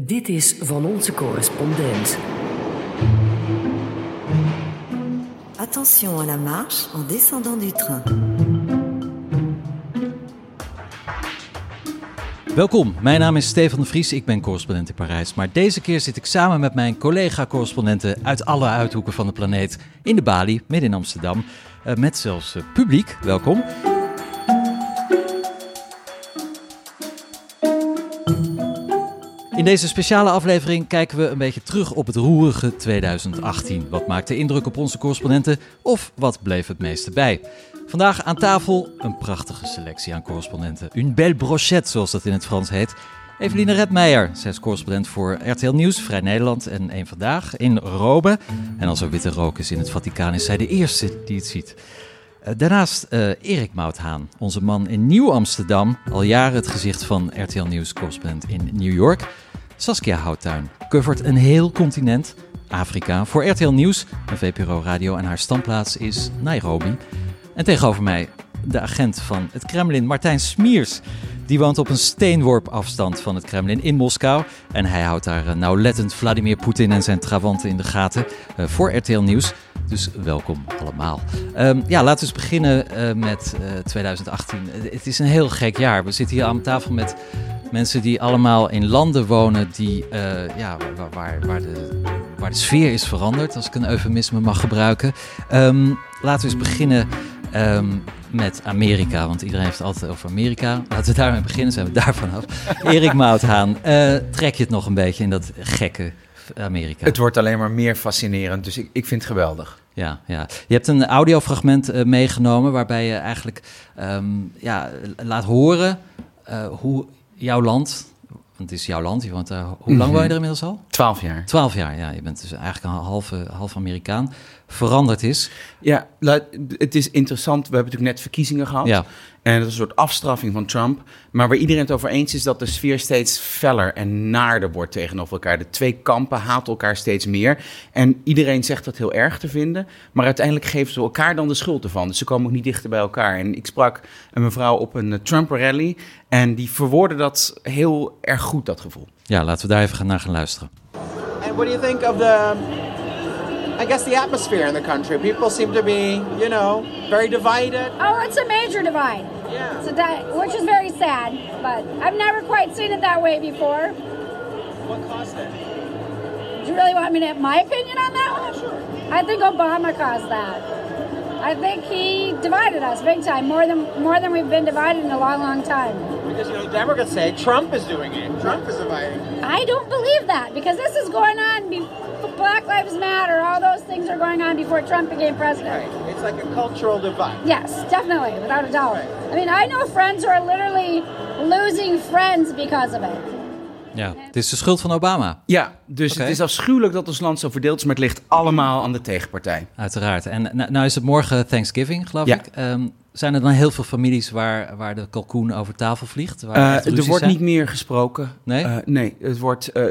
Dit is van onze correspondent. Attention à la marche en descendant du train. Welkom, mijn naam is Stefan de Vries, ik ben correspondent in Parijs. Maar deze keer zit ik samen met mijn collega-correspondenten uit alle uithoeken van de planeet in de Bali, midden in Amsterdam. Uh, met zelfs uh, publiek, welkom. In deze speciale aflevering kijken we een beetje terug op het roerige 2018. Wat maakte indruk op onze correspondenten of wat bleef het meeste bij? Vandaag aan tafel een prachtige selectie aan correspondenten. Une belle brochette, zoals dat in het Frans heet. Eveline Redmeijer, zij is correspondent voor RTL Nieuws, Vrij Nederland en Eén Vandaag in Rome. En als er witte rook is in het Vaticaan, is zij de eerste die het ziet. Eh, daarnaast uh, Erik Mouthaan, onze man in Nieuw-Amsterdam, al jaren het gezicht van RTL Nieuws correspondent in New York. Saskia Houttuin covert een heel continent, Afrika, voor RTL Nieuws en VPRO Radio en haar standplaats is Nairobi. En tegenover mij de agent van het Kremlin, Martijn Smiers. Die woont op een steenworp afstand van het Kremlin in Moskou. En hij houdt daar uh, nauwlettend Vladimir Poetin en zijn trawanten in de gaten uh, voor RTL Nieuws. Dus welkom allemaal. Um, ja, laten we eens beginnen uh, met 2018. Het is een heel gek jaar. We zitten hier aan tafel met mensen die allemaal in landen wonen die, ja, waar, waar, waar, de, waar de sfeer is veranderd, als ik een eufemisme mag gebruiken. Um, laten we eens beginnen um, met Amerika, want iedereen heeft het altijd over Amerika. Laten we daarmee beginnen, zijn we daar vanaf. Erik Mouthaan, uh, trek je het nog een beetje in dat gekke Amerika? Het wordt alleen maar meer fascinerend, dus ik, ik vind het geweldig. Ja, ja, je hebt een audiofragment uh, meegenomen waarbij je eigenlijk um, ja, laat horen uh, hoe jouw land, want het is jouw land, je woont daar, hoe lang woon je er inmiddels al? Twaalf jaar. Twaalf jaar, ja. Je bent dus eigenlijk een halve, half Amerikaan. Veranderd is. Ja, het is interessant. We hebben natuurlijk net verkiezingen gehad. Ja. En dat is een soort afstraffing van Trump. Maar waar iedereen het over eens is dat de sfeer steeds feller en naarder wordt tegenover elkaar. De twee kampen haten elkaar steeds meer. En iedereen zegt dat heel erg te vinden. Maar uiteindelijk geven ze elkaar dan de schuld ervan. Dus ze komen ook niet dichter bij elkaar. En ik sprak een mevrouw op een Trump-rally. En die verwoordde dat heel erg goed, dat gevoel. Ja, laten we daar even naar gaan luisteren. And what do you think of the I guess the atmosphere in the country. People seem to be, you know, very divided. Oh, it's a major divide. Yeah. It's a di- which is very sad, but I've never quite seen it that way before. What caused it? Do you really want me to have my opinion on that one? Sure. I think Obama caused that. I think he divided us big time, more than more than we've been divided in a long, long time. Because you know, Democrats say Trump is doing it. Trump is dividing. I don't believe that because this is going on. Be- Black Lives Matter, all those things are going on before Trump became president. Right. It's like a cultural divide. Yes, definitely, without a doubt. Right. I mean, I know friends who are literally losing friends because of it. Ja, het is de schuld van Obama. Ja, dus het is afschuwelijk dat ons land zo verdeeld is, maar het ligt allemaal aan de tegenpartij. Uiteraard. En nou, nou is het morgen Thanksgiving, geloof Ja. ik. Ehm, zijn er dan heel veel families waar, waar de kalkoen over tafel vliegt? Waar Uh, echt er wordt zijn? niet meer gesproken. Nee? Uh, nee, het wordt, uh,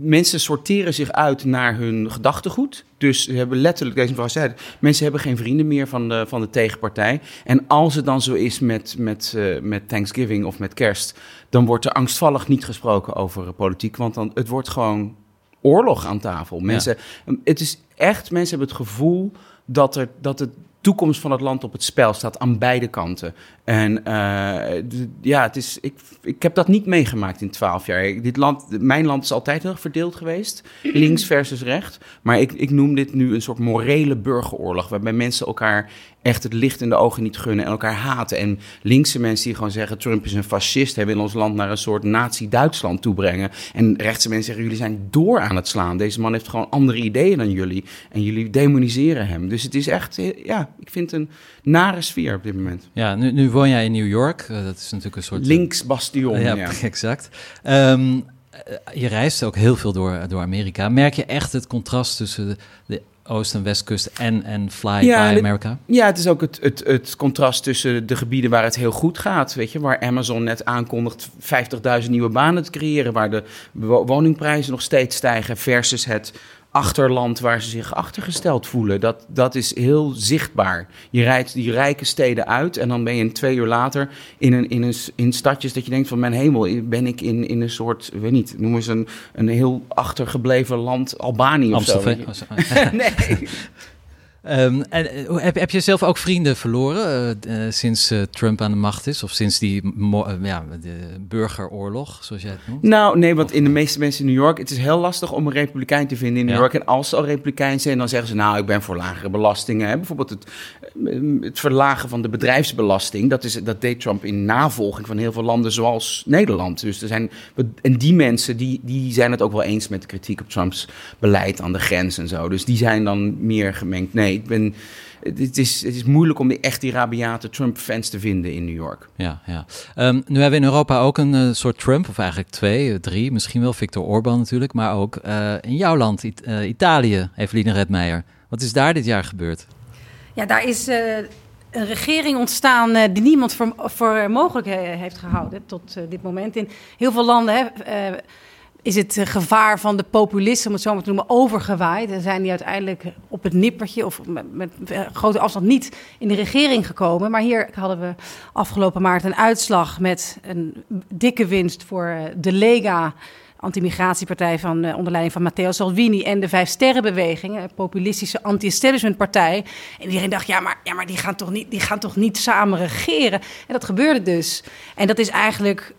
mensen sorteren zich uit naar hun gedachtegoed. Dus ze hebben letterlijk, deze mevrouw zei het, mensen hebben geen vrienden meer van de, van de tegenpartij. En als het dan zo is met, met, met Thanksgiving of met kerst, dan wordt er angstvallig niet gesproken over politiek. Want dan, het wordt gewoon oorlog aan tafel. Mensen, Het is echt, mensen hebben het gevoel dat, er, dat het toekomst van het land op het spel staat aan beide kanten. En uh, ja, het is, ik, ik heb dat niet meegemaakt in twaalf jaar. Dit land, mijn land is altijd heel verdeeld geweest, links versus rechts. Maar ik, ik noem dit nu een soort morele burgeroorlog, waarbij mensen elkaar echt het licht in de ogen niet gunnen en elkaar haten. En linkse mensen die gewoon zeggen, Trump is een fascist, hij wil ons land naar een soort nazi-Duitsland toebrengen. En rechtse mensen zeggen, jullie zijn door aan het slaan. Deze man heeft gewoon andere ideeën dan jullie en jullie demoniseren hem. Dus het is echt, ja, ik vind het een nare sfeer op dit moment. Ja, nu, nu woon jij in New York. Uh, dat is natuurlijk een soort... Links bastion, ja. ja. exact. Um, je reist ook heel veel door, door Amerika. Merk je echt het contrast tussen de, de Oost- en Westkust en, en Fly ja, by America? Ja, het is ook het, het, het contrast tussen de gebieden waar het heel goed gaat. Weet je, waar Amazon net aankondigt 50.000 nieuwe banen te creëren. Waar de woningprijzen nog steeds stijgen. Versus het achterland waar ze zich achtergesteld voelen. Dat, dat is heel zichtbaar. Je rijdt die rijke steden uit en dan ben je een twee uur later in, een, in, een, in stadjes dat je denkt van mijn hemel, ben ik in, in een soort, weet niet, noem eens een, een heel achtergebleven land, Albanië of zo. Nee. Um, en, eh, heb, heb je zelf ook vrienden verloren uh, uh, sinds Trump aan de macht is? Of sinds die ja, de burgeroorlog, zoals jij het noemt? Nou, nee, want in de meeste mensen in New York... het is heel lastig om een republikein te vinden in New York. En als ze al republikein zijn, dan zeggen ze... nou, ik ben voor lagere belastingen. Hè. Bijvoorbeeld het, het verlagen van de bedrijfsbelasting. Dat, is, dat deed Trump in navolging van heel veel landen zoals Nederland. Dus er zijn, en die mensen die, die zijn het ook wel eens met de kritiek op Trumps beleid aan de grens en zo. Dus die zijn dan meer gemengd. Nee, ik ben, het, is, het is moeilijk om die echt die rabiate Trump-fans te vinden in New York. Ja, ja. Um, nu hebben we in Europa ook een uh, soort Trump, of eigenlijk twee, uh, drie, misschien wel Viktor Orban natuurlijk, maar ook uh, in jouw land, It Italië, Eveline Redmeijer. Wat is daar dit jaar gebeurd? Ja, daar is een regering ontstaan die niemand voor, voor mogelijk heeft gehouden tot dit moment. In heel veel landen hè, is het eh, gevaar van de populisten, om het zo maar te noemen, overgewaaid. En zijn die uiteindelijk op het nippertje of met, met, grote afstand niet in de regering gekomen. Maar hier hadden we afgelopen maart een uitslag met een dikke winst voor eh, de Lega anti-migratiepartij van, onder leiding van Matteo Salvini en de Vijf Sterrenbeweging, een populistische anti-establishment partij. En iedereen dacht, ja, maar, ja, maar die, gaan toch niet, die gaan toch niet samen regeren? En dat gebeurde dus. En dat is eigenlijk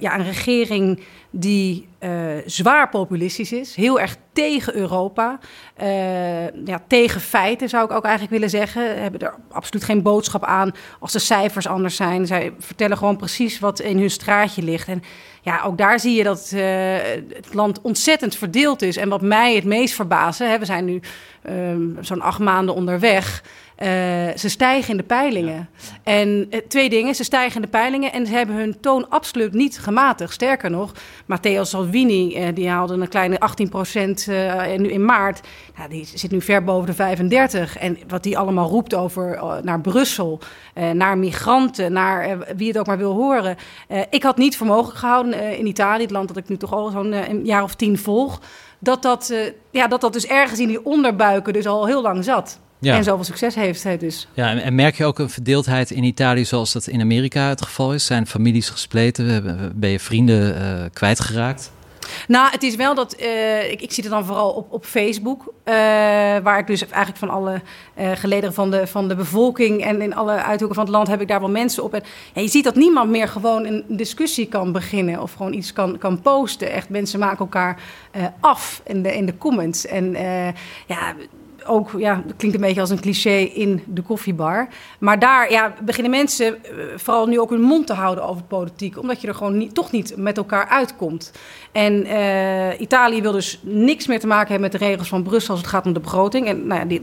ja, een regering die uh, zwaar populistisch is, heel erg tegen Europa, uh, ja, tegen feiten zou ik ook eigenlijk willen zeggen. Hebben er absoluut geen boodschap aan als de cijfers anders zijn. Zij vertellen gewoon precies wat in hun straatje ligt. En ja, ook daar zie je dat uh, het land ontzettend verdeeld is. En wat mij het meest verbazen, hè, we zijn nu um, zo'n acht maanden onderweg. Uh, ze stijgen in de peilingen. En uh, twee dingen, ze stijgen in de peilingen en ze hebben hun toon absoluut niet gematigd. Sterker nog, Matteo Salvini, uh, die haalde een kleine 18 procent in, in, maart. Nou, die zit nu ver boven de 35. En wat die allemaal roept over naar Brussel, naar migranten, naar wie het ook maar wil horen. ik had niet voor mogelijk gehouden in Italië, het land dat ik nu toch al zo'n jaar of tien volg dat dat, ja, dat dat dus ergens in die onderbuiken dus al heel lang zat. Ja. En zoveel succes heeft hij dus. Ja, en, merk je ook een verdeeldheid in Italië zoals dat in Amerika het geval is? Zijn families gespleten? Ben je vrienden uh, kwijtgeraakt? Nou, het is wel dat. Uh, ik, ik, zie het dan vooral op, op Facebook. Uh, waar ik dus eigenlijk van alle uh, gelederen van de, van de bevolking. en in alle uithoeken van het land heb ik daar wel mensen op. En, en je ziet dat niemand meer gewoon een discussie kan beginnen. of gewoon iets kan, kan posten. Echt, mensen maken elkaar af in de, in de comments. En ja ook, ja, dat klinkt een beetje als een cliché in de koffiebar. Maar daar ja, beginnen mensen eh, vooral nu ook hun mond te houden over politiek. Omdat je er gewoon toch niet met elkaar uitkomt. En uh, Italië wil dus niks meer te maken hebben met de regels van Brussel als het gaat om de begroting. En nou ja,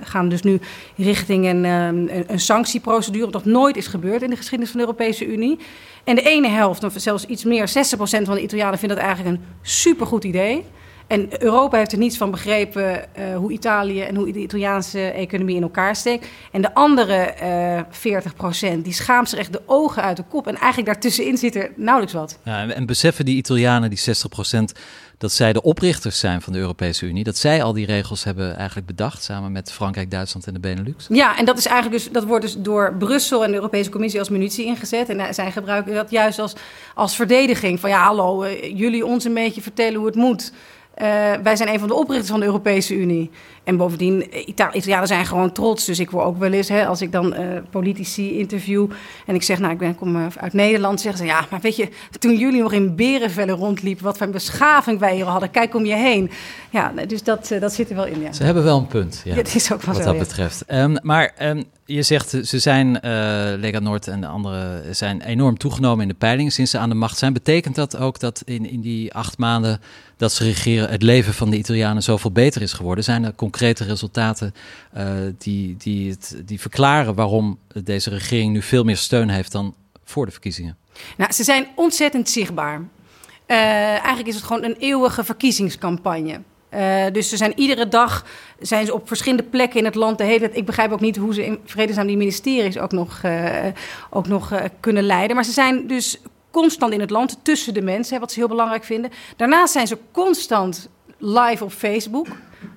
gaan dus nu richting een, een, een sanctieprocedure. Dat nooit is gebeurd in de geschiedenis van de Europese Unie. En de ene helft, of zelfs iets meer, 60% van de Italianen vindt dat eigenlijk een supergoed idee. En Europa heeft er niets van begrepen uh, hoe Italië en hoe de Italiaanse economie in elkaar steekt. En de andere uh, eh, 40 procent, die schaamt zich echt de ogen uit de kop. En eigenlijk daartussenin zit er nauwelijks wat. Ja, en beseffen die Italianen, die 60 procent, dat zij de oprichters zijn van de Europese Unie. Dat zij al die regels hebben eigenlijk bedacht, samen met Frankrijk, Duitsland en de Benelux. Ja, en dat is eigenlijk dus, dat wordt dus door Brussel en de Europese Commissie als munitie ingezet. En eh, zij gebruiken dat juist als, als verdediging. Van ja, hallo, jullie ons een beetje vertellen hoe het moet. Uh, wij zijn een van de oprichters van de Europese Unie. En bovendien, eh, Ita Italianen zijn gewoon trots. Dus ik word ook wel eens, hè, als ik dan uh, politici interview en ik zeg, nou, ik ben, kom uit Nederland, zeggen ze, ja, maar weet je, toen jullie nog in berenvellen rondliepen, wat voor een beschaving wij hier hadden, kijk om je heen. Ja, dus dat, dat zit er wel in. Ja. Ze hebben wel een punt, ja, ja het is ook wel wat dat betreft. Um, maar um, je zegt, ze zijn, uh, Lega Noord en de anderen zijn enorm toegenomen in de peilingen sinds ze aan de macht zijn. Betekent dat ook dat in, in die acht maanden dat ze regeren, het leven van de Italianen zoveel beter is geworden? Zijn er concrete resultaten uh, die, die, het, die verklaren waarom deze regering nu veel meer steun heeft dan voor de verkiezingen? Nou, ze zijn ontzettend zichtbaar. Uh, eigenlijk is het gewoon een eeuwige verkiezingscampagne. Uh, dus ze zijn iedere dag zijn ze op verschillende plekken in het land de hele. Ik begrijp ook niet hoe ze in vredesnaam die ministeries ook nog, ook nog kunnen leiden. Maar ze zijn dus constant in het land tussen de mensen, wat ze heel belangrijk vinden. Daarnaast zijn ze constant live op Facebook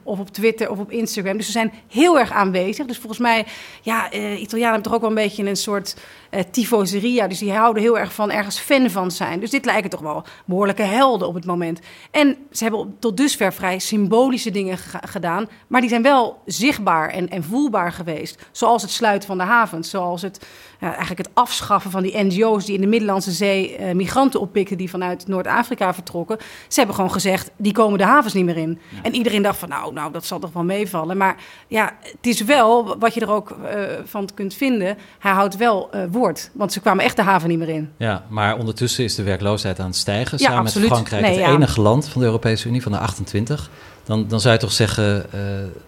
of op Twitter of op Instagram. Dus ze zijn heel erg aanwezig. Dus volgens mij, ja, eh, Italianen hebben toch ook wel een beetje een soort eh, tifoseria. Dus die houden heel erg van ergens fan van zijn. Dus dit lijken toch wel behoorlijke helden op het moment. En ze hebben tot dusver vrij symbolische dingen ge- gedaan. Maar die zijn wel zichtbaar en, en voelbaar geweest. Zoals het sluiten van de havens. Zoals het, eigenlijk het afschaffen van die NGO's die in de Middellandse Zee eh, migranten oppikten die vanuit Noord-Afrika vertrokken. Ze hebben gewoon gezegd, die komen de havens niet meer in. En iedereen dacht van, nou, nou, dat zal toch wel meevallen. Maar ja, het is wel, wat je er ook eh, van kunt vinden, hij houdt wel eh, Want ze kwamen echt de haven niet meer in. Ja, maar ondertussen is de werkloosheid aan het stijgen. Ja, samen absoluut. met Frankrijk, Nee, het ja. enige land van de Europese Unie, van de 28. Dan, dan zou je toch zeggen eh,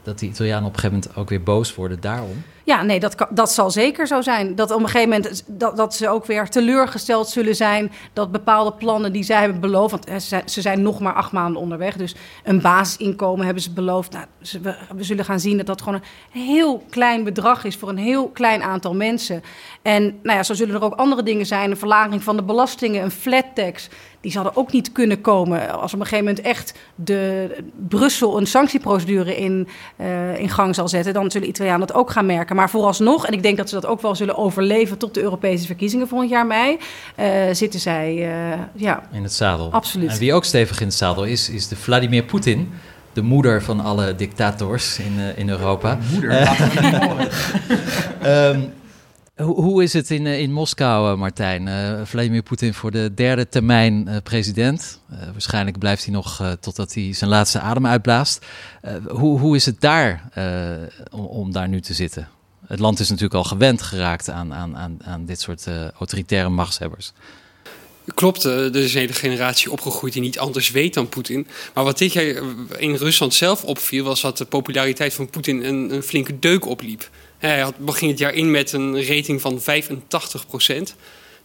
dat die Italianen op een gegeven moment ook weer boos worden daarom. Ja, nee, dat, dat zal zeker zo zijn. Dat op een gegeven moment dat, dat ze ook weer teleurgesteld zullen zijn. Dat bepaalde plannen die zij hebben beloofd. Want ze zijn, nog maar acht maanden onderweg. Dus een basisinkomen hebben ze beloofd. Nou, we, we zullen gaan zien dat dat gewoon een heel klein bedrag is voor een heel klein aantal mensen. En nou ja, zo zullen er ook andere dingen zijn. Een verlaging van de belastingen, een flat tax. Die zouden ook niet kunnen komen als op een gegeven moment echt de Brussel een sanctieprocedure in, eh, in gang zal zetten. Dan zullen Italianen dat ook gaan merken. Maar vooralsnog, en ik denk dat ze dat ook wel zullen overleven tot de Europese verkiezingen volgend jaar mei, eh, zitten zij eh, ja, In het zadel. Absoluut. En wie ook stevig in het zadel is, is de Vladimir Poetin. De moeder van alle dictators in, eh, in Europa. Moeder, Eh, hoe, is het in, eh, in Moskou, eh, Martijn? Eh, Vladimir Poetin voor de derde termijn president. Waarschijnlijk blijft hij nog totdat hij zijn laatste adem uitblaast. Hoe, hoe is het daar om, om daar nu te zitten? Het land is natuurlijk al gewend geraakt aan, aan, aan, aan dit soort autoritaire machtshebbers. Klopt, er is een hele generatie opgegroeid die niet anders weet dan Poetin. Maar wat dit jaar in Rusland zelf opviel, was dat de populariteit van Poetin een, een flinke deuk opliep. Hij had, begin het jaar in met een rating van 85 procent.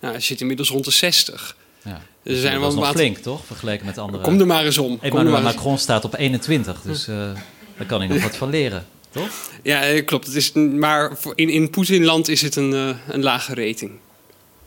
Nou, hij zit inmiddels rond de 60. Ja. Er zijn dat wel is nog flink, toch? Vergeleken met andere... Kom er maar eens om. Emmanuel maar eens- Macron staat op 21, dus eh, daar kan hij nog wat van leren, toch? Ja, eh, klopt. Het is, maar in, in Poetinland is het een, eh, een lage rating.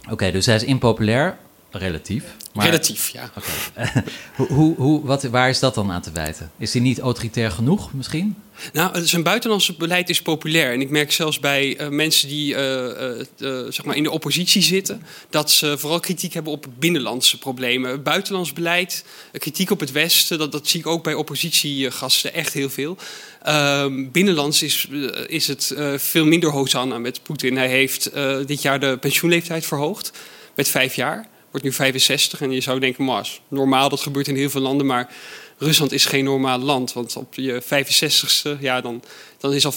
Oké, dus hij is impopulair, relatief. Maar, Relatief, ja. Oké. hoe, hoe, hoe, wat, waar is dat dan aan te wijten? Is hij niet autoritair genoeg misschien? Nou, zijn buitenlandse beleid is populair. En ik merk zelfs bij eh, mensen die eh, eh, zeg maar in de oppositie zitten... dat ze vooral kritiek hebben op binnenlandse problemen. Buitenlands beleid, kritiek op het Westen... dat, dat zie ik ook bij oppositiegasten echt heel veel. Ehm, binnenlands is, is het veel minder hosanna met Poetin. Hij heeft dit jaar de pensioenleeftijd verhoogd met vijf jaar. Wordt nu 65 en je zou denken, maar is normaal, dat gebeurt in heel veel landen... maar Rusland is geen normaal land. Want op je 65ste, ja, dan, dan is al 40%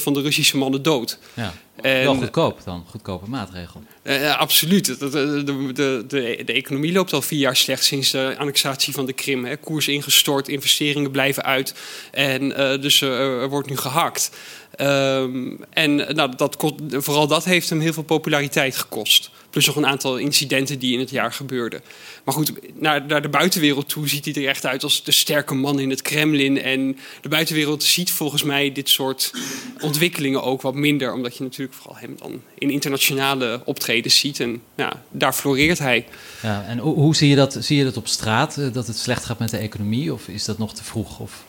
van de Russische mannen dood. Ja. En- Wel goedkoop dan, goedkope maatregel. Eh, absoluut. De, de, de, de, de, de economie loopt al vier jaar slecht sinds de annexatie van de Krim. Hè. Koers ingestort, investeringen blijven uit. En eh, dus eh, er wordt nu gehakt. Ehm, en nou, dat, vooral dat heeft hem heel veel populariteit gekost. Plus nog een aantal incidenten die in het jaar gebeurden. Maar goed, naar, naar de buitenwereld toe ziet hij er echt uit als de sterke man in het Kremlin. En de buitenwereld ziet volgens mij dit soort ontwikkelingen ook wat minder. Omdat je natuurlijk vooral hem dan in internationale optredens ziet. En ja, daar floreert hij. Ja, en hoe, hoe zie, je dat, zie je dat op straat, eh, dat het slecht gaat met de economie? Of is dat nog te vroeg? Of...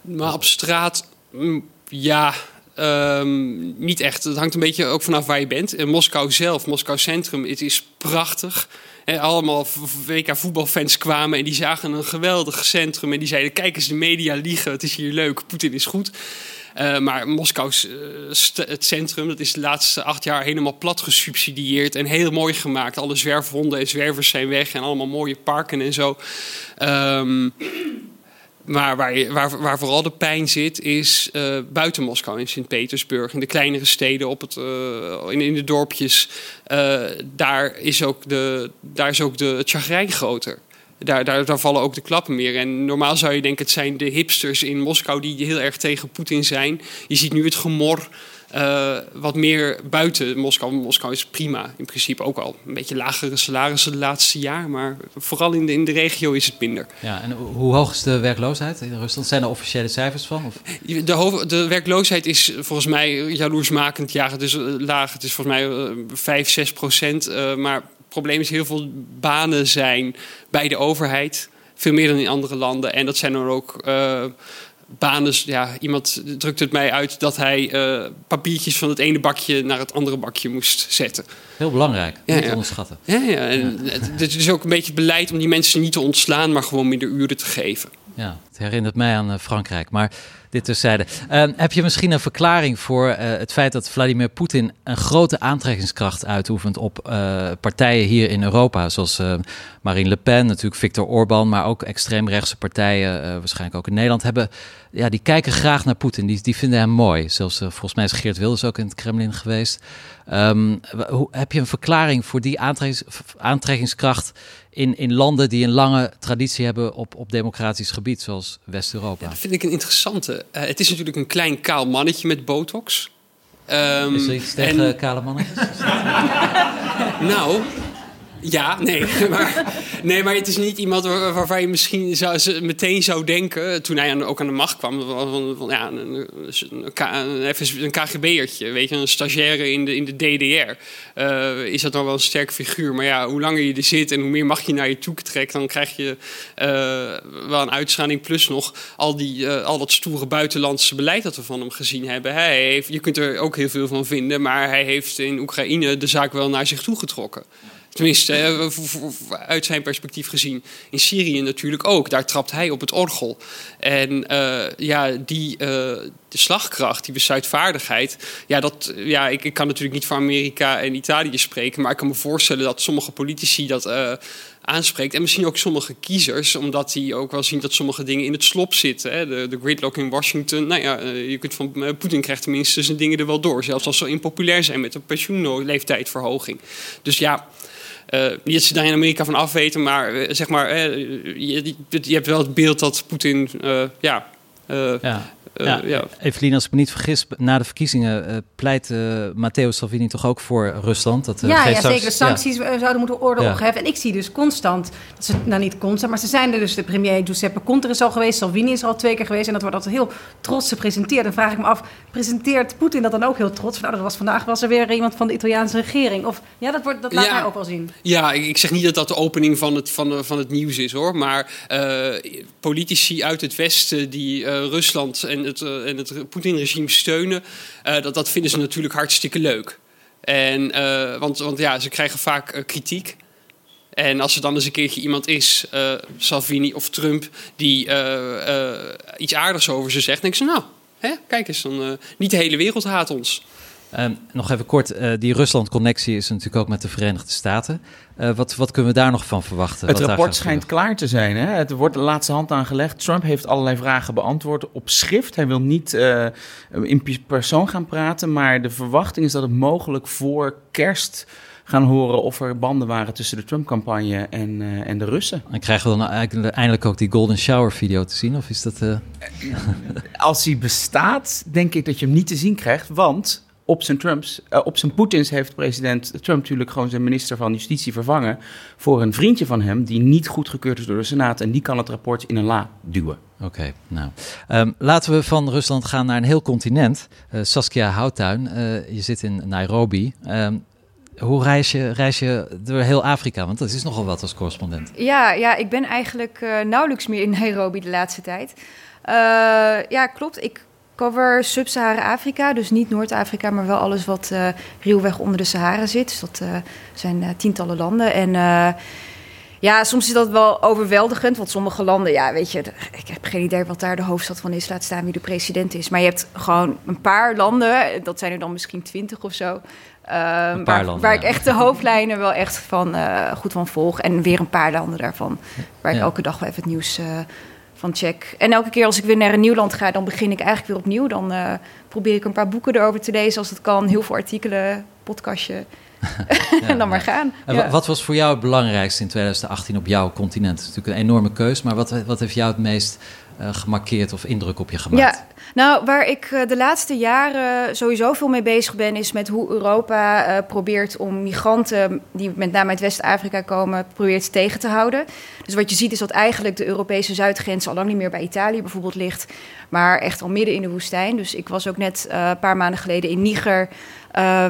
Maar op straat, mm, ja, ehm, niet echt. Het hangt een beetje ook vanaf waar je bent. In Moskou zelf, Moskou Centrum, het is prachtig. En allemaal v- v- WK voetbalfans kwamen en die zagen een geweldig centrum. En die zeiden, kijk eens, de media liegen, het is hier leuk, Poetin is goed. Eh, maar Moskou, het centrum, dat is de laatste acht jaar helemaal plat gesubsidieerd en heel mooi gemaakt. Alle zwerfhonden en zwervers zijn weg en allemaal mooie parken en zo. Ehm, maar waar, waar, waar vooral de pijn zit, is eh, buiten Moskou, in Sint-Petersburg, in de kleinere steden, op het, eh, in, in de dorpjes. Eh, daar, is ook de, daar is ook de, chagrijn groter. Daar, daar, daar vallen ook de klappen meer. En normaal zou je denken, het zijn de hipsters in Moskou die heel erg tegen Poetin zijn. Je ziet nu het gemor eh, wat meer buiten Moskou. Moskou is prima, in principe ook al een beetje lagere salarissen de laatste jaar. Maar vooral in de, in de regio is het minder. Ja, en hoe hoog is de werkloosheid in Rusland? Zijn er officiële cijfers van? Of? De, hoofd- de werkloosheid is volgens mij jaloersmakend ja, is eh, laag. Het is volgens mij eh, 5, 6 procent. eh, maar het probleem is heel veel banen zijn bij de overheid. Veel meer dan in andere landen. En dat zijn dan ook banen. Ja, iemand drukte het mij uit dat hij uh, papiertjes van het ene bakje naar het andere bakje moest zetten. Heel belangrijk, Ja, niet ja. onderschatten. Ja, ja. En het het is ook een beetje beleid om die mensen niet te ontslaan, maar gewoon minder uren te geven. Ja, het herinnert mij aan eh, Frankrijk. Maar dit terzijde. Eh, heb je misschien een verklaring voor eh, het feit dat Vladimir Poetin een grote aantrekkingskracht uitoefent op eh, partijen hier in Europa? Zoals eh, Marine Le Pen, natuurlijk Viktor Orban, maar ook extreemrechtse partijen, eh, waarschijnlijk ook in Nederland, hebben, ja, die kijken graag naar Poetin. Die, die vinden hem mooi. Zelfs volgens mij is Geert Wilders ook in het Kremlin geweest. Ehm, hoe, heb je een verklaring voor die aantrekkings- aantrekkingskracht in, in landen die een lange traditie hebben op, op democratisch gebied, zoals West-Europa? Dat vind ik een interessante. Eh, het is natuurlijk een klein kaal mannetje met botox. Ehm, Is er iets tegen en- kale mannetjes? Nou, ja, nee. Maar, nee, maar het is niet iemand waar, waarvan je misschien zou, meteen zou denken... toen hij aan, ook aan de macht kwam... van, van, ja, een, een, een, weet je, een stagiaire in de, in de DDR. eh, is dat dan wel een sterke figuur. Maar ja, hoe langer je er zit en hoe meer mag je naar je toe trekt... dan krijg je eh, wel een uitstraling. Plus nog al, die, eh, al dat stoere buitenlandse beleid dat we van hem gezien hebben. Hij heeft, je kunt er ook heel veel van vinden... maar hij heeft in Oekraïne de zaak wel naar zich toe getrokken. Tenminste, eh, uit zijn perspectief gezien. In Syrië natuurlijk ook. Daar trapt hij op het orgel. En eh, ja, die de slagkracht, die besluitvaardigheid. Ja, dat, ja ik, ik kan natuurlijk niet voor Amerika en Italië spreken. Maar ik kan me voorstellen dat sommige politici dat eh, aanspreekt. En misschien ook sommige kiezers. Omdat die ook wel zien dat sommige dingen in het slop zitten. Hè. De, de gridlock in Washington. Nou ja, je kunt van Poetin krijgt tenminste zijn dingen er wel door. Zelfs als ze impopulair zijn met een pensioenleeftijdverhoging. Dus ja. Eh, niet dat daar in Amerika van afweten, maar eh, zeg maar, eh, je, je hebt wel het beeld dat Poetin, ja, Ja. Eh, ja. ja. Evelien, als ik me niet vergis, na de verkiezingen eh, pleit eh, Matteo Salvini toch ook voor Rusland? Dat, eh, Ja, geen ja, zeker. De sancties zouden moeten worden Ja. opgeheven. En ik zie dus constant, dat ze, nou niet constant, maar ze zijn er dus. De premier Giuseppe Conte is al geweest, Salvini is er al twee keer geweest. En dat wordt altijd heel trots gepresenteerd. Dan vraag ik me af, presenteert Poetin dat dan ook heel trots? Van, nou, dat was vandaag was er weer iemand van de Italiaanse regering. Of ja, dat, wordt, dat laat Ja. hij ook wel zien. Ja, ik, ik zeg niet dat dat de opening van het, van, de- van het nieuws is hoor. Maar eh, politici uit het Westen die eh, Rusland en het, eh, en het Poetin-regime steunen, eh, dat, dat vinden ze natuurlijk hartstikke leuk. En, eh, want, want ja, ze krijgen vaak kritiek. En als er dan eens een keertje iemand is, eh, Salvini of Trump, die iets aardigs over ze zegt, dan denk ik ze, nou, hè, kijk eens, dan, niet de hele wereld haat ons. Ehm, nog even kort, eh, die Rusland-connectie is natuurlijk ook met de Verenigde Staten. Eh, wat, wat kunnen we daar nog van verwachten? Het rapport schijnt klaar te zijn. Hè? Het wordt de laatste hand aangelegd. Trump heeft allerlei vragen beantwoord op schrift. Hij wil niet eh, in persoon gaan praten. Maar de verwachting is dat het mogelijk voor kerst gaan horen of er banden waren tussen de Trump-campagne en, en de Russen. En krijgen we dan eindelijk ook die Golden Shower video te zien? Of is dat... Als hij bestaat, denk ik dat je hem niet te zien krijgt. Want op zijn, Trumps, eh, op zijn Poetins heeft president Trump natuurlijk gewoon zijn minister van Justitie vervangen. voor een vriendje van hem die niet goedgekeurd is door de Senaat. En die kan het rapport in een la duwen. Oké, nou. Ehm, laten we van Rusland gaan naar een heel continent. Eh, Saskia Houttuin, eh, je zit in Nairobi. Ehm, hoe reis je, reis je door heel Afrika? Want dat is nogal wat als correspondent. Ja, ja ik ben eigenlijk eh, nauwelijks meer in Nairobi de laatste tijd. Eh, ja, klopt. Ik cover Sub-Sahara-Afrika, dus niet Noord-Afrika, maar wel alles wat ruwweg onder de Sahara zit. Dus dat eh, zijn eh, tientallen landen. En ja, soms is dat wel overweldigend, want sommige landen, ja, weet je, ik heb geen idee wat daar de hoofdstad van is, laat staan wie de president is. Maar je hebt gewoon een paar landen, dat zijn er dan misschien twintig of zo. eh, paar waar, landen, waar ik echt de hoofdlijnen wel echt van, goed van volg. En weer een paar landen daarvan. Waar ik elke dag wel even het nieuws eh, van check. En elke keer als ik weer naar een nieuw land ga, dan begin ik eigenlijk weer opnieuw. Dan eh, probeer ik een paar boeken erover te lezen als het kan. Heel veel artikelen, podcastje. En dan maar gaan. En wat was voor jou het belangrijkste in 2018 op jouw continent? Is natuurlijk een enorme keus, maar wat, wat heeft jou het meest eh, gemarkeerd of indruk op je gemaakt? Ja, nou, waar ik eh, de laatste jaren sowieso veel mee bezig ben, is met hoe Europa eh, probeert om migranten die met name uit West-Afrika komen, probeert tegen te houden. Dus wat je ziet is dat eigenlijk de Europese zuidgrens al lang niet meer bij Italië bijvoorbeeld ligt, maar echt al midden in de woestijn. Dus ik was ook net een paar maanden geleden in Niger,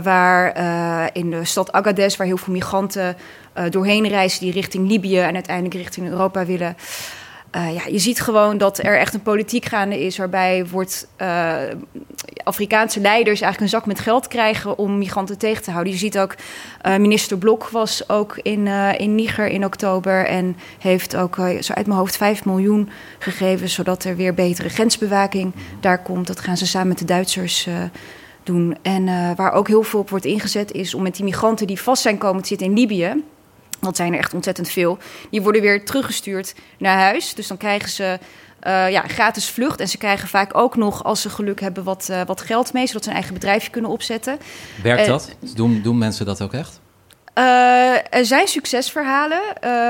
waar eh, in de stad Agadez, waar heel veel migranten eh, doorheen reizen die richting Libië en uiteindelijk richting Europa willen. Ja, je ziet gewoon dat er echt een politiek gaande is waarbij wordt Afrikaanse leiders eigenlijk een zak met geld krijgen om migranten tegen te houden. Je ziet ook, minister Blok was ook in, in Niger in oktober en heeft ook zo uit mijn hoofd 5 miljoen gegeven, zodat er weer betere grensbewaking daar komt. Dat gaan ze samen met de Duitsers doen. En waar ook heel veel op wordt ingezet is om met die migranten die vast zijn komen te zitten in Libië dat zijn er echt ontzettend veel. Die worden weer teruggestuurd naar huis. Dus dan krijgen ze uh, ja, gratis vlucht. En ze krijgen vaak ook nog, als ze geluk hebben, wat, uh, wat geld mee, zodat ze een eigen bedrijfje kunnen opzetten. Werkt dat? Doen, doen mensen dat ook echt? Uh, er zijn succesverhalen,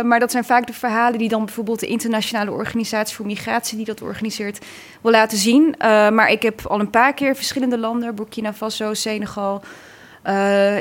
maar dat zijn vaak de verhalen die dan bijvoorbeeld de Internationale Organisatie voor Migratie, die dat organiseert, wil laten zien. maar ik heb al een paar keer verschillende landen, Burkina Faso, Senegal,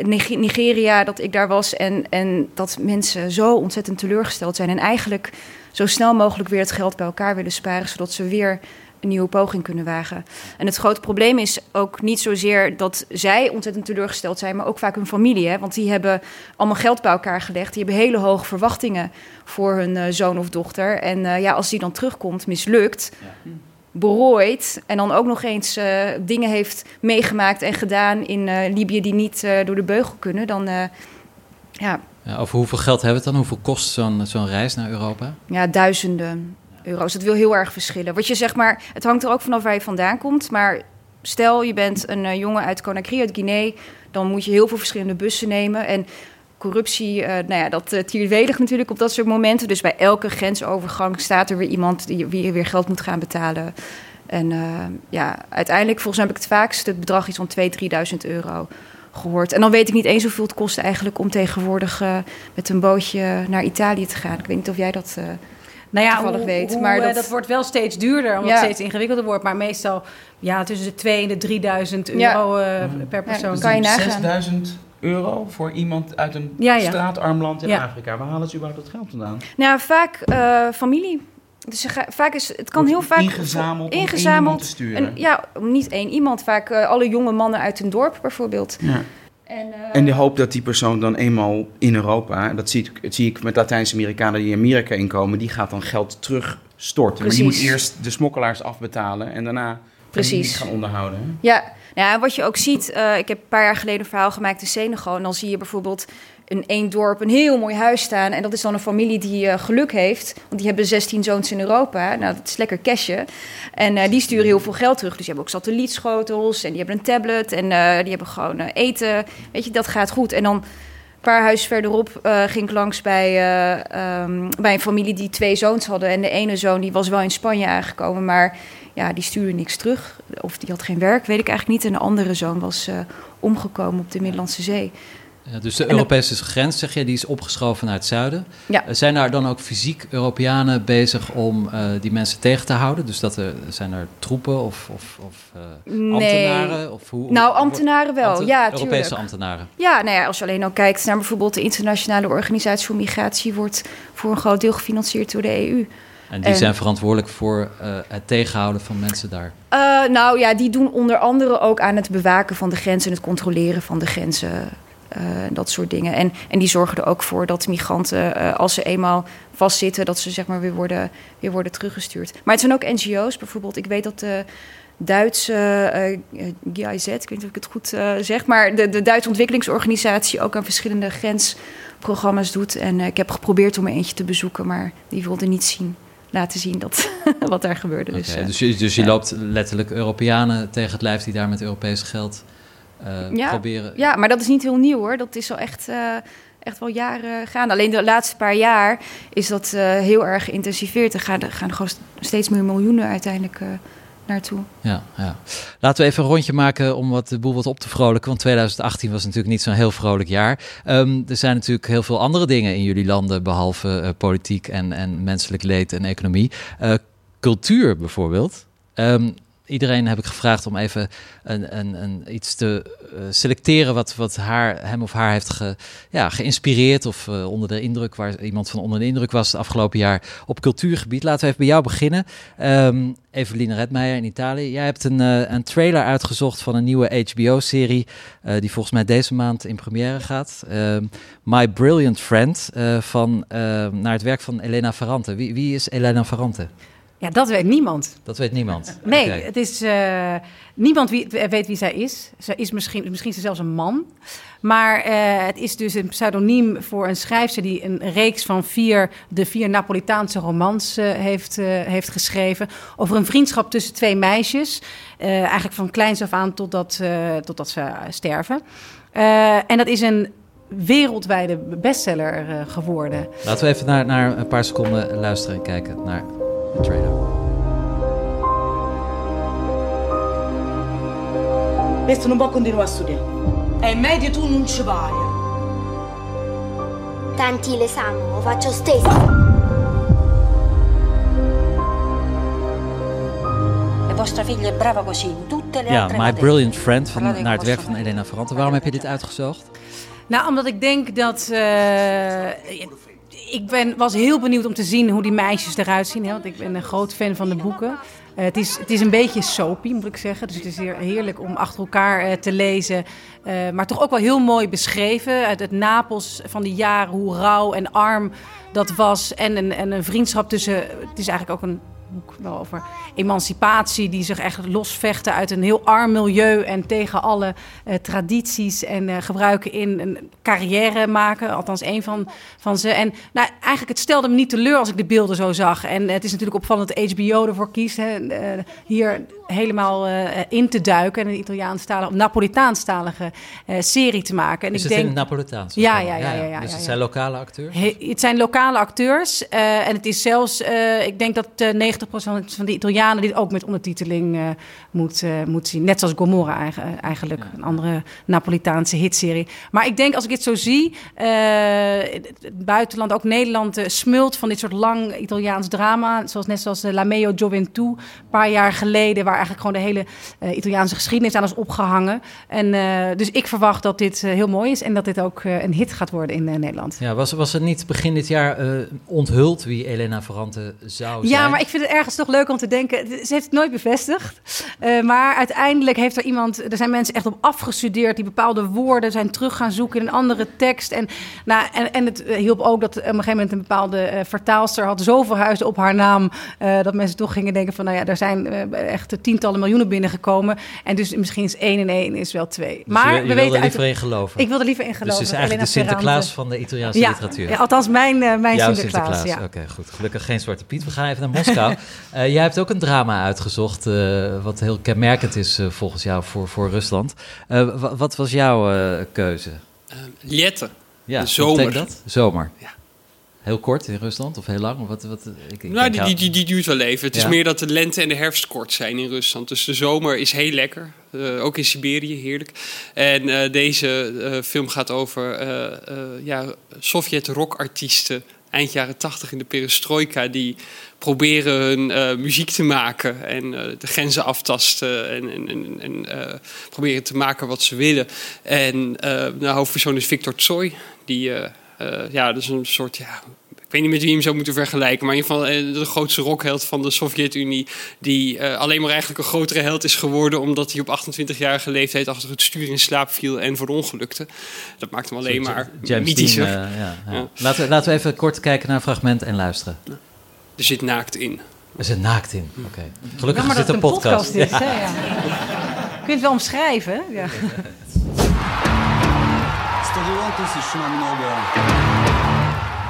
Nigeria, dat ik daar was. En, en dat mensen zo ontzettend teleurgesteld zijn. En eigenlijk zo snel mogelijk weer het geld bij elkaar willen sparen, zodat ze weer een nieuwe poging kunnen wagen. En het grote probleem is ook niet zozeer dat zij ontzettend teleurgesteld zijn, maar ook vaak hun familie. Hè? Want die hebben allemaal geld bij elkaar gelegd. Die hebben hele hoge verwachtingen voor hun uh, zoon of dochter. En uh, ja, als die dan terugkomt, mislukt. Ja berooid en dan ook nog eens uh, dingen heeft meegemaakt en gedaan in uh, Libië die niet uh, door de beugel kunnen, dan ja. ja. Over hoeveel geld hebben we het dan? Hoeveel kost zo'n zo'n reis naar Europa? Ja, duizenden euro's. Dat wil heel erg verschillen. Wat je zeg maar, het hangt er ook vanaf waar je vandaan komt, maar stel je bent een jongen uit Conakry, uit Guinea, dan moet je heel veel verschillende bussen nemen en corruptie, uh, nou ja, dat uh, natuurlijk op dat soort momenten. Dus bij elke grensovergang staat er weer iemand die, wie weer geld moet gaan betalen. En ja, uiteindelijk, volgens mij heb ik het vaakst het bedrag iets van 2.000, 3.000 euro gehoord. En dan weet ik niet eens hoeveel het kost eigenlijk om tegenwoordig met een bootje naar Italië te gaan. Ik weet niet of jij dat nou ja, toevallig weet. Hoe, maar dat... dat... wordt wel steeds duurder, omdat ja. het steeds ingewikkelder wordt. Maar meestal ja, tussen de 2 en de 3.000 euro ja. per persoon. Ja, kan je nagaan euro voor iemand uit een ja, ja. straatarm land in ja. Afrika. Waar halen ze überhaupt dat geld vandaan? Nou, vaak uh, familie. Dus vaak is, het kan heel vaak ingezameld, ingezameld te sturen. En, ja, niet één iemand. Vaak uh, alle jonge mannen uit een dorp bijvoorbeeld. Ja. En, uh, en de hoop dat die persoon dan eenmaal in Europa, dat zie ik, dat zie ik met Latijns-Amerikanen die in Amerika inkomen, die gaat dan geld terugstorten. Precies. Maar die moet eerst de smokkelaars afbetalen en daarna Precies. gaan onderhouden. Hè? Ja, ja, wat je ook ziet, uh, ik heb een paar jaar geleden een verhaal gemaakt in Senegal. En dan zie je bijvoorbeeld in één dorp een heel mooi huis staan. En dat is dan een familie die uh, geluk heeft. Want die hebben 16 zoons in Europa. Nou, dat is lekker cashje. En uh, die sturen heel veel geld terug. Dus die hebben ook satellietschotels en die hebben een tablet. En die hebben gewoon eten. Weet je, dat gaat goed. En dan een paar huizen verderop ging ik langs bij, um, bij een familie die twee zoons hadden. En de ene zoon die was wel in Spanje aangekomen, maar ja, die stuurde niks terug. Of die had geen werk, weet ik eigenlijk niet. En de andere zoon was uh, omgekomen op de Middellandse Zee. Ja, dus de Europese grens, zeg je, die is opgeschoven naar het zuiden. Ja. Eh, zijn daar dan ook fysiek Europeanen bezig om uh, die mensen tegen te houden? Dus dat er, zijn er troepen of, of, of uh, ambtenaren? Of hoe, nou, ambtenaren wel, Amten, ja, Europese tuurlijk. ambtenaren. Ja, nou ja, als je alleen al kijkt naar bijvoorbeeld de Internationale Organisatie voor Migratie... wordt voor een groot deel gefinancierd door de EU. En die zijn verantwoordelijk voor uh, het tegenhouden van mensen daar? Uh, nou ja, die doen onder andere ook aan het bewaken van de grenzen en het controleren van de grenzen. Uh, dat soort dingen. En, en die zorgen er ook voor dat migranten, als ze eenmaal vastzitten, dat ze zeg maar weer worden, weer worden teruggestuurd. Maar het zijn ook NGO's bijvoorbeeld. Ik weet dat de Duitse GIZ, ik weet niet of ik het goed zeg, maar de, de Duitse ontwikkelingsorganisatie ook aan verschillende grensprogramma's doet. En ik heb geprobeerd om er eentje te bezoeken, maar die wilde niet zien laten zien dat, wat daar gebeurde. Okay, dus, uh, dus, je, dus je loopt letterlijk Europeanen tegen het lijf die daar met Europees geld uh, ja, proberen. Ja, maar dat is niet heel nieuw hoor. Dat is al echt, uh, echt wel jaren gaan. Alleen de laatste paar jaar is dat heel erg geïntensiveerd. Er gaan, er gaan gewoon steeds meer miljoenen uiteindelijk naartoe. Ja, ja. Laten we even een rondje maken om wat de boel wat op te vrolijken. Want 2018 was natuurlijk niet zo'n heel vrolijk jaar. Um, er zijn natuurlijk heel veel andere dingen in jullie landen, behalve uh, politiek en, en menselijk leed en economie. Uh, cultuur bijvoorbeeld. Um, iedereen heb ik gevraagd om even een, een, een, iets te uh, selecteren wat, wat haar, hem of haar heeft ge, ja, geïnspireerd of uh, onder de indruk, waar iemand van onder de indruk was het afgelopen jaar op cultuurgebied. Laten we even bij jou beginnen. Um, Eveline Redmeijer in Italië. Jij hebt een, uh, een trailer uitgezocht van een nieuwe HBO-serie die volgens mij deze maand in première gaat. Um, My Brilliant Friend van, naar het werk van Elena Ferrante. Wie, wie is Elena Ferrante? Ja, dat weet niemand. Dat weet niemand. Nee, okay. het is uh, niemand wie, weet wie zij is. Ze is misschien, misschien zelfs een man. Maar uh, het is dus een pseudoniem voor een schrijfster die een reeks van vier, de vier Napolitaanse romans uh, heeft, heeft geschreven. Over een vriendschap tussen twee meisjes. eigenlijk van kleins af aan totdat, totdat ze sterven. en dat is een wereldwijde bestseller geworden. Laten we even naar, naar een paar seconden luisteren en kijken naar de trailer. Questo non può continuare a studiare. È meglio tu non ci vai. Tanti l'esame, lo faccio stesso. E vostra figlia è brava così in tutte le ja, My. Brilliant Friend, van, naar het werk van Elena Ferrante. Waarom heb je dit uitgezocht? Nou, omdat ik denk dat... Uh, ik ben, was heel benieuwd om te zien hoe die meisjes eruit zien. Hè? Want ik ben een groot fan van de boeken. Uh, het, is, het is een beetje soapy, moet ik zeggen. Dus het is heerlijk om achter elkaar uh, te lezen. Uh, maar toch ook wel heel mooi beschreven. Uit het Napels van die jaren, hoe rauw en arm dat was. En een, en een vriendschap tussen... Het is eigenlijk ook een boek wel over emancipatie, die zich echt losvechten uit een heel arm milieu en tegen alle uh, tradities en uh, gebruiken in een carrière maken. Althans, een van, van ze. En nou, eigenlijk, het stelde me niet teleur als ik de beelden zo zag. En het is natuurlijk opvallend dat HBO ervoor kiest. Hè, uh, hier helemaal in te duiken en een Italiaanstalige, Napolitaanstalige serie te maken. En is ik het denk, in het Napolitaans? Ja, ja, ja. ja, ja, dus het zijn lokale acteurs? He, het zijn lokale acteurs. en het is zelfs, ik denk dat 90% van de Italianen dit ook met ondertiteling uh, moet, uh, moet zien. Net zoals Gomorra eigenlijk, een andere Napolitaanse hitserie. Maar ik denk als ik dit zo zie, uh, het buitenland, ook Nederland, smult van dit soort lang Italiaans drama. Zoals net zoals La Meo Gioventù, een paar jaar geleden, waar eigenlijk gewoon de hele Italiaanse geschiedenis aan is opgehangen. En dus ik verwacht dat dit heel mooi is en dat dit ook een hit gaat worden in Nederland. Ja, was, was het niet begin dit jaar onthuld wie Elena Ferrante zou zijn? Ja, maar ik vind het ergens toch leuk om te denken. Ze heeft het nooit bevestigd. Maar uiteindelijk heeft er iemand. Er zijn mensen echt op afgestudeerd. die bepaalde woorden zijn terug gaan zoeken in een andere tekst. En, nou, en, en het hielp ook dat op een gegeven moment een bepaalde vertaalster had zoveel huizen op haar naam. Dat mensen toch gingen denken: van nou ja, er zijn echt tientallen miljoenen binnengekomen. En dus misschien is één en één is wel twee. Dus maar je, je we wilde weten. liever in geloven. Ik wilde liever in geloven. Dus het is eigenlijk de Sinterklaas van de Italiaanse ja, literatuur. Ja, althans, mijn, mijn Jouw Sinterklaas. Sinterklaas. Ja. Oké, okay, goed. Gelukkig geen Zwarte Piet. We gaan even naar Moskou. uh, jij hebt ook een drama uitgezocht, uh, wat heel kenmerkend is uh, volgens jou voor, voor Rusland. wat was jouw keuze? Liette. Ja, de zomer. dat? Zomer. Ja. Heel kort in Rusland of heel lang? Of wat, wat, ik, ik nou, die, die, die, die, duurt wel even. Het Ja? is meer dat de lente en de herfst kort zijn in Rusland. Dus de zomer is heel lekker. Uh, ook in Siberië, heerlijk. En uh, deze uh, film gaat over ja, Sovjet-rockartiesten eind jaren tachtig in de perestroika... die proberen hun muziek te maken en de grenzen aftasten... en, en, en, en proberen te maken wat ze willen. En de hoofdpersoon is Victor Tsoi, die... ja, dat is een soort... Ja, ik weet niet met wie je hem zou moeten vergelijken, maar in ieder geval de grootste rockheld van de Sovjet-Unie, die uh, alleen maar eigenlijk een grotere held is geworden omdat hij op 28-jarige leeftijd achter het stuur in slaap viel en verongelukte. Dat maakt hem alleen maar James mythischer. Dean, uh, ja, ja. Ja. Laten, we, laten we even kort kijken naar een fragment en luisteren. Er zit naakt in. Er zit naakt in, oké. Okay. Gelukkig ja, is dit een, een podcast. podcast is, hè, ja. Kun je het wel omschrijven? Ja. Стадион тысяч намного.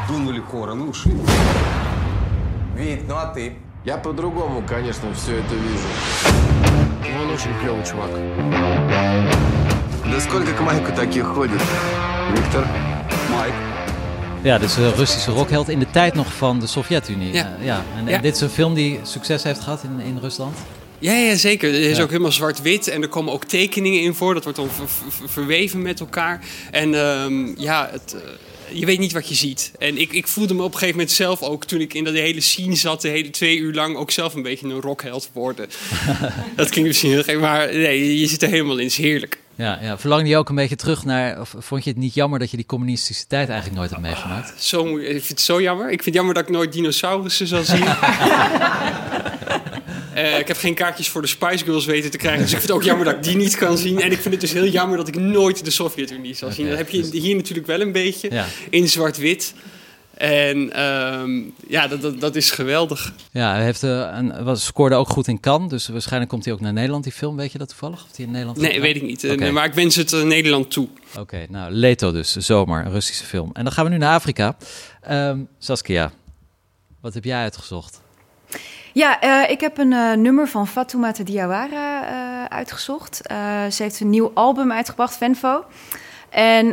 Дунули хором и ушли. Вид, ну а ты? Я по-другому, конечно, все это вижу. Он очень клевый чувак. Да сколько к Майку таких ходит? Виктор? Майк. Ja, dus een Russische rockheld in de tijd nog van de Sovjet-Unie. Ja. Uh, ja. En, Ja. en dit is een film die succes heeft gehad in, in Rusland. Ja, ja, zeker. Het is Ja. ook helemaal zwart-wit en er komen ook tekeningen in voor. Dat wordt dan ver- ver- verweven met elkaar. En ehm, ja, het, eh, je weet niet wat je ziet. En ik, ik voelde me op een gegeven moment zelf ook, toen ik in dat hele scene zat, de hele twee uur lang, ook zelf een beetje een rockheld worden. dat klinkt misschien heel gek, maar nee, je zit er helemaal in. Het is heerlijk. Ja, ja. Verlangde je ook een beetje terug naar, of vond je het niet jammer dat je die communistische tijd eigenlijk nooit hebt meegemaakt? Zo, ik vind het zo jammer. Ik vind het jammer dat ik nooit dinosaurussen zal zien. Eh, ik heb geen kaartjes voor de Spice Girls weten te krijgen. Dus ik vind het ook jammer dat ik die niet kan zien. En ik vind het dus heel jammer dat ik nooit de Sovjet-Unie zal zien. Dat heb je hier natuurlijk wel een beetje. Ja. In zwart-wit. En ehm, ja, dat, dat, dat is geweldig. Ja, hij heeft, eh, een, was, scoorde ook goed in Cannes, dus waarschijnlijk komt hij ook naar Nederland, die film. Weet je dat toevallig? Of die in Nederland Nee, weet ik niet. Eh, nee, maar ik wens het Nederland toe. Oké, nou, Leto dus, zomer, een Russische film. En dan gaan we nu naar Afrika. Ehm, Saskia, wat heb jij uitgezocht? Ja, eh, ik heb een eh, nummer van Fatoumata Diawara eh, uitgezocht. Ze heeft een nieuw album uitgebracht, Venfo. En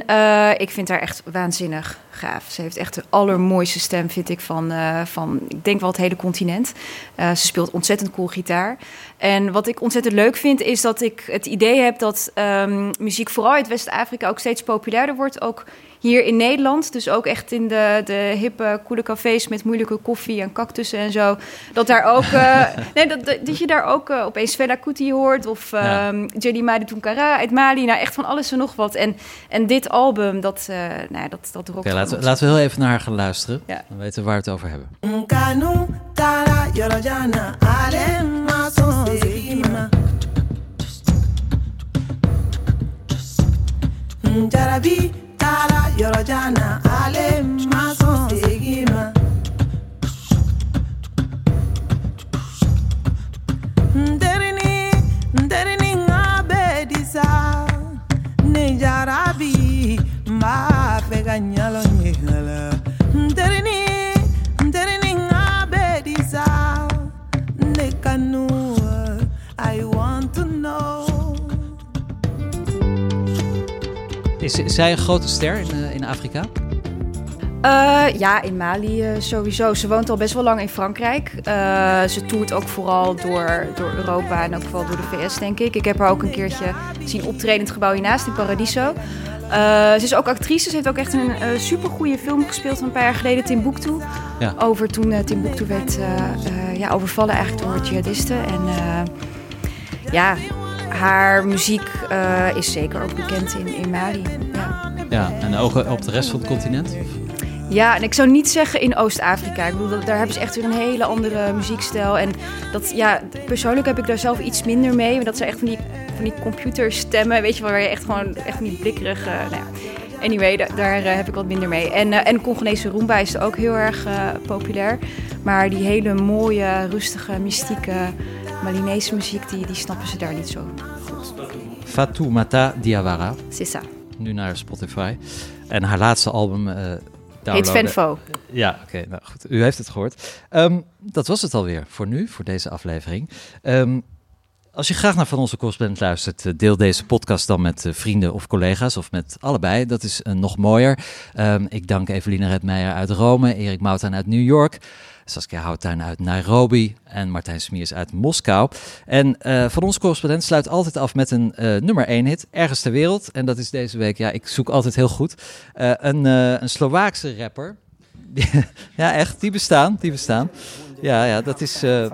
ik vind haar echt waanzinnig gaaf. Ze heeft echt de allermooiste stem, vind ik, van, eh, van ik denk wel het hele continent. Eh, ze speelt ontzettend cool gitaar. En wat ik ontzettend leuk vind, is dat ik het idee heb dat ehm, muziek vooral uit West-Afrika ook steeds populairder wordt. Ook hier in Nederland. Dus ook echt in de, de hippe, coole cafés met moeilijke koffie en cactussen en zo. Dat daar ook. eh, nee, dat, dat dat je daar ook opeens Fela Kuti hoort. Of Ja. um, Jelly Madi Tunkara uit Mali. Nou, echt van alles en nog wat. En, en dit album, dat, eh nou, dat, dat gewoon laten, we- laten we heel even naar haar gaan luisteren. Ja. Dan weten we waar we het over hebben. Jarabi tara yorojana ale maso segima Nderini nderini ngabedisa ne jarabi mba fega nyalo nyela Nderini nderini ngabedisa ne kanu I want to know. Is, is zij een grote ster in, eh, in Afrika? Eh, ja, in Mali eh, sowieso. Ze woont al best wel lang in Frankrijk. Eh, ze toert ook vooral door, door Europa en ook vooral door de VS, denk ik. Ik heb haar ook een keertje zien optreden in het gebouw hiernaast, in Paradiso. Ze is ook actrice. Ze heeft ook echt een supergoeie film gespeeld een paar jaar geleden, Timbuktu. Ja. Over toen Timbuktu werd ja, overvallen eigenlijk door jihadisten. En ja, haar muziek is zeker ook bekend in, in Mali. Ja. Ja, en ook op de rest van het continent? Ja, en ik zou niet zeggen in Oost-Afrika. Ik bedoel, daar hebben ze echt weer een hele andere muziekstijl. En dat, ja, persoonlijk heb ik daar zelf iets minder mee. Want dat zijn echt van die, van die computerstemmen, weet je wel, waar je echt gewoon echt van die blikkerige... Nou ja. Anyway, da- daar eh, heb ik wat minder mee. En, eh, en Congolese rumba is ook heel erg eh, populair. Maar die hele mooie, rustige, mystieke Malinese muziek, die, die snappen ze daar niet zo goed. Fatoumata Diawara. C'est ça. Nu naar Spotify. En haar laatste album... eh Heet. Venfo. Ja, oké. nou goed. U heeft het gehoord. Ehm, dat was het alweer voor nu, voor deze aflevering. Ehm, als je graag naar Van Onze Correspondent luistert, eh, deel deze podcast dan met eh, vrienden of collega's of met allebei. Dat is eh, nog mooier. Ehm, ik dank Eveline Redmeijer uit Rome, Erik Moutaan uit New York, Saskia Houttuin uit Nairobi en Martijn Smiers uit Moskou. En Van Onze Correspondent sluit altijd af met een nummer 1 hit, ergens ter wereld. En dat is deze week, ja, ik zoek altijd heel goed, een, een Slovaakse rapper. ja, echt, die bestaan, die bestaan. Ja, ja, dat is... eh,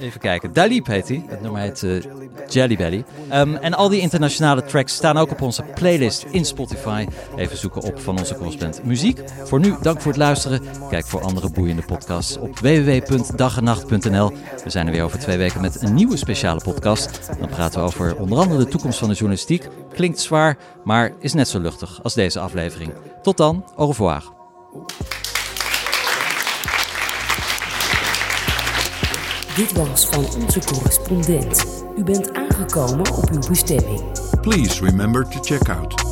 even kijken. Dalip heet hij. Het nummer heet eh, Jelly Belly. Ehm, en al die internationale tracks staan ook op onze playlist in Spotify. Even zoeken op van onze correspondent muziek. Voor nu, dank voor het luisteren. Kijk voor andere boeiende podcasts op www.dagenacht.nl. We zijn er weer over twee weken met een nieuwe speciale podcast. Dan praten we over onder andere de toekomst van de journalistiek. Klinkt zwaar, maar is net zo luchtig als deze aflevering. Tot dan, au revoir. Dit was van onze correspondent. U bent aangekomen op uw bestemming. Please remember to check out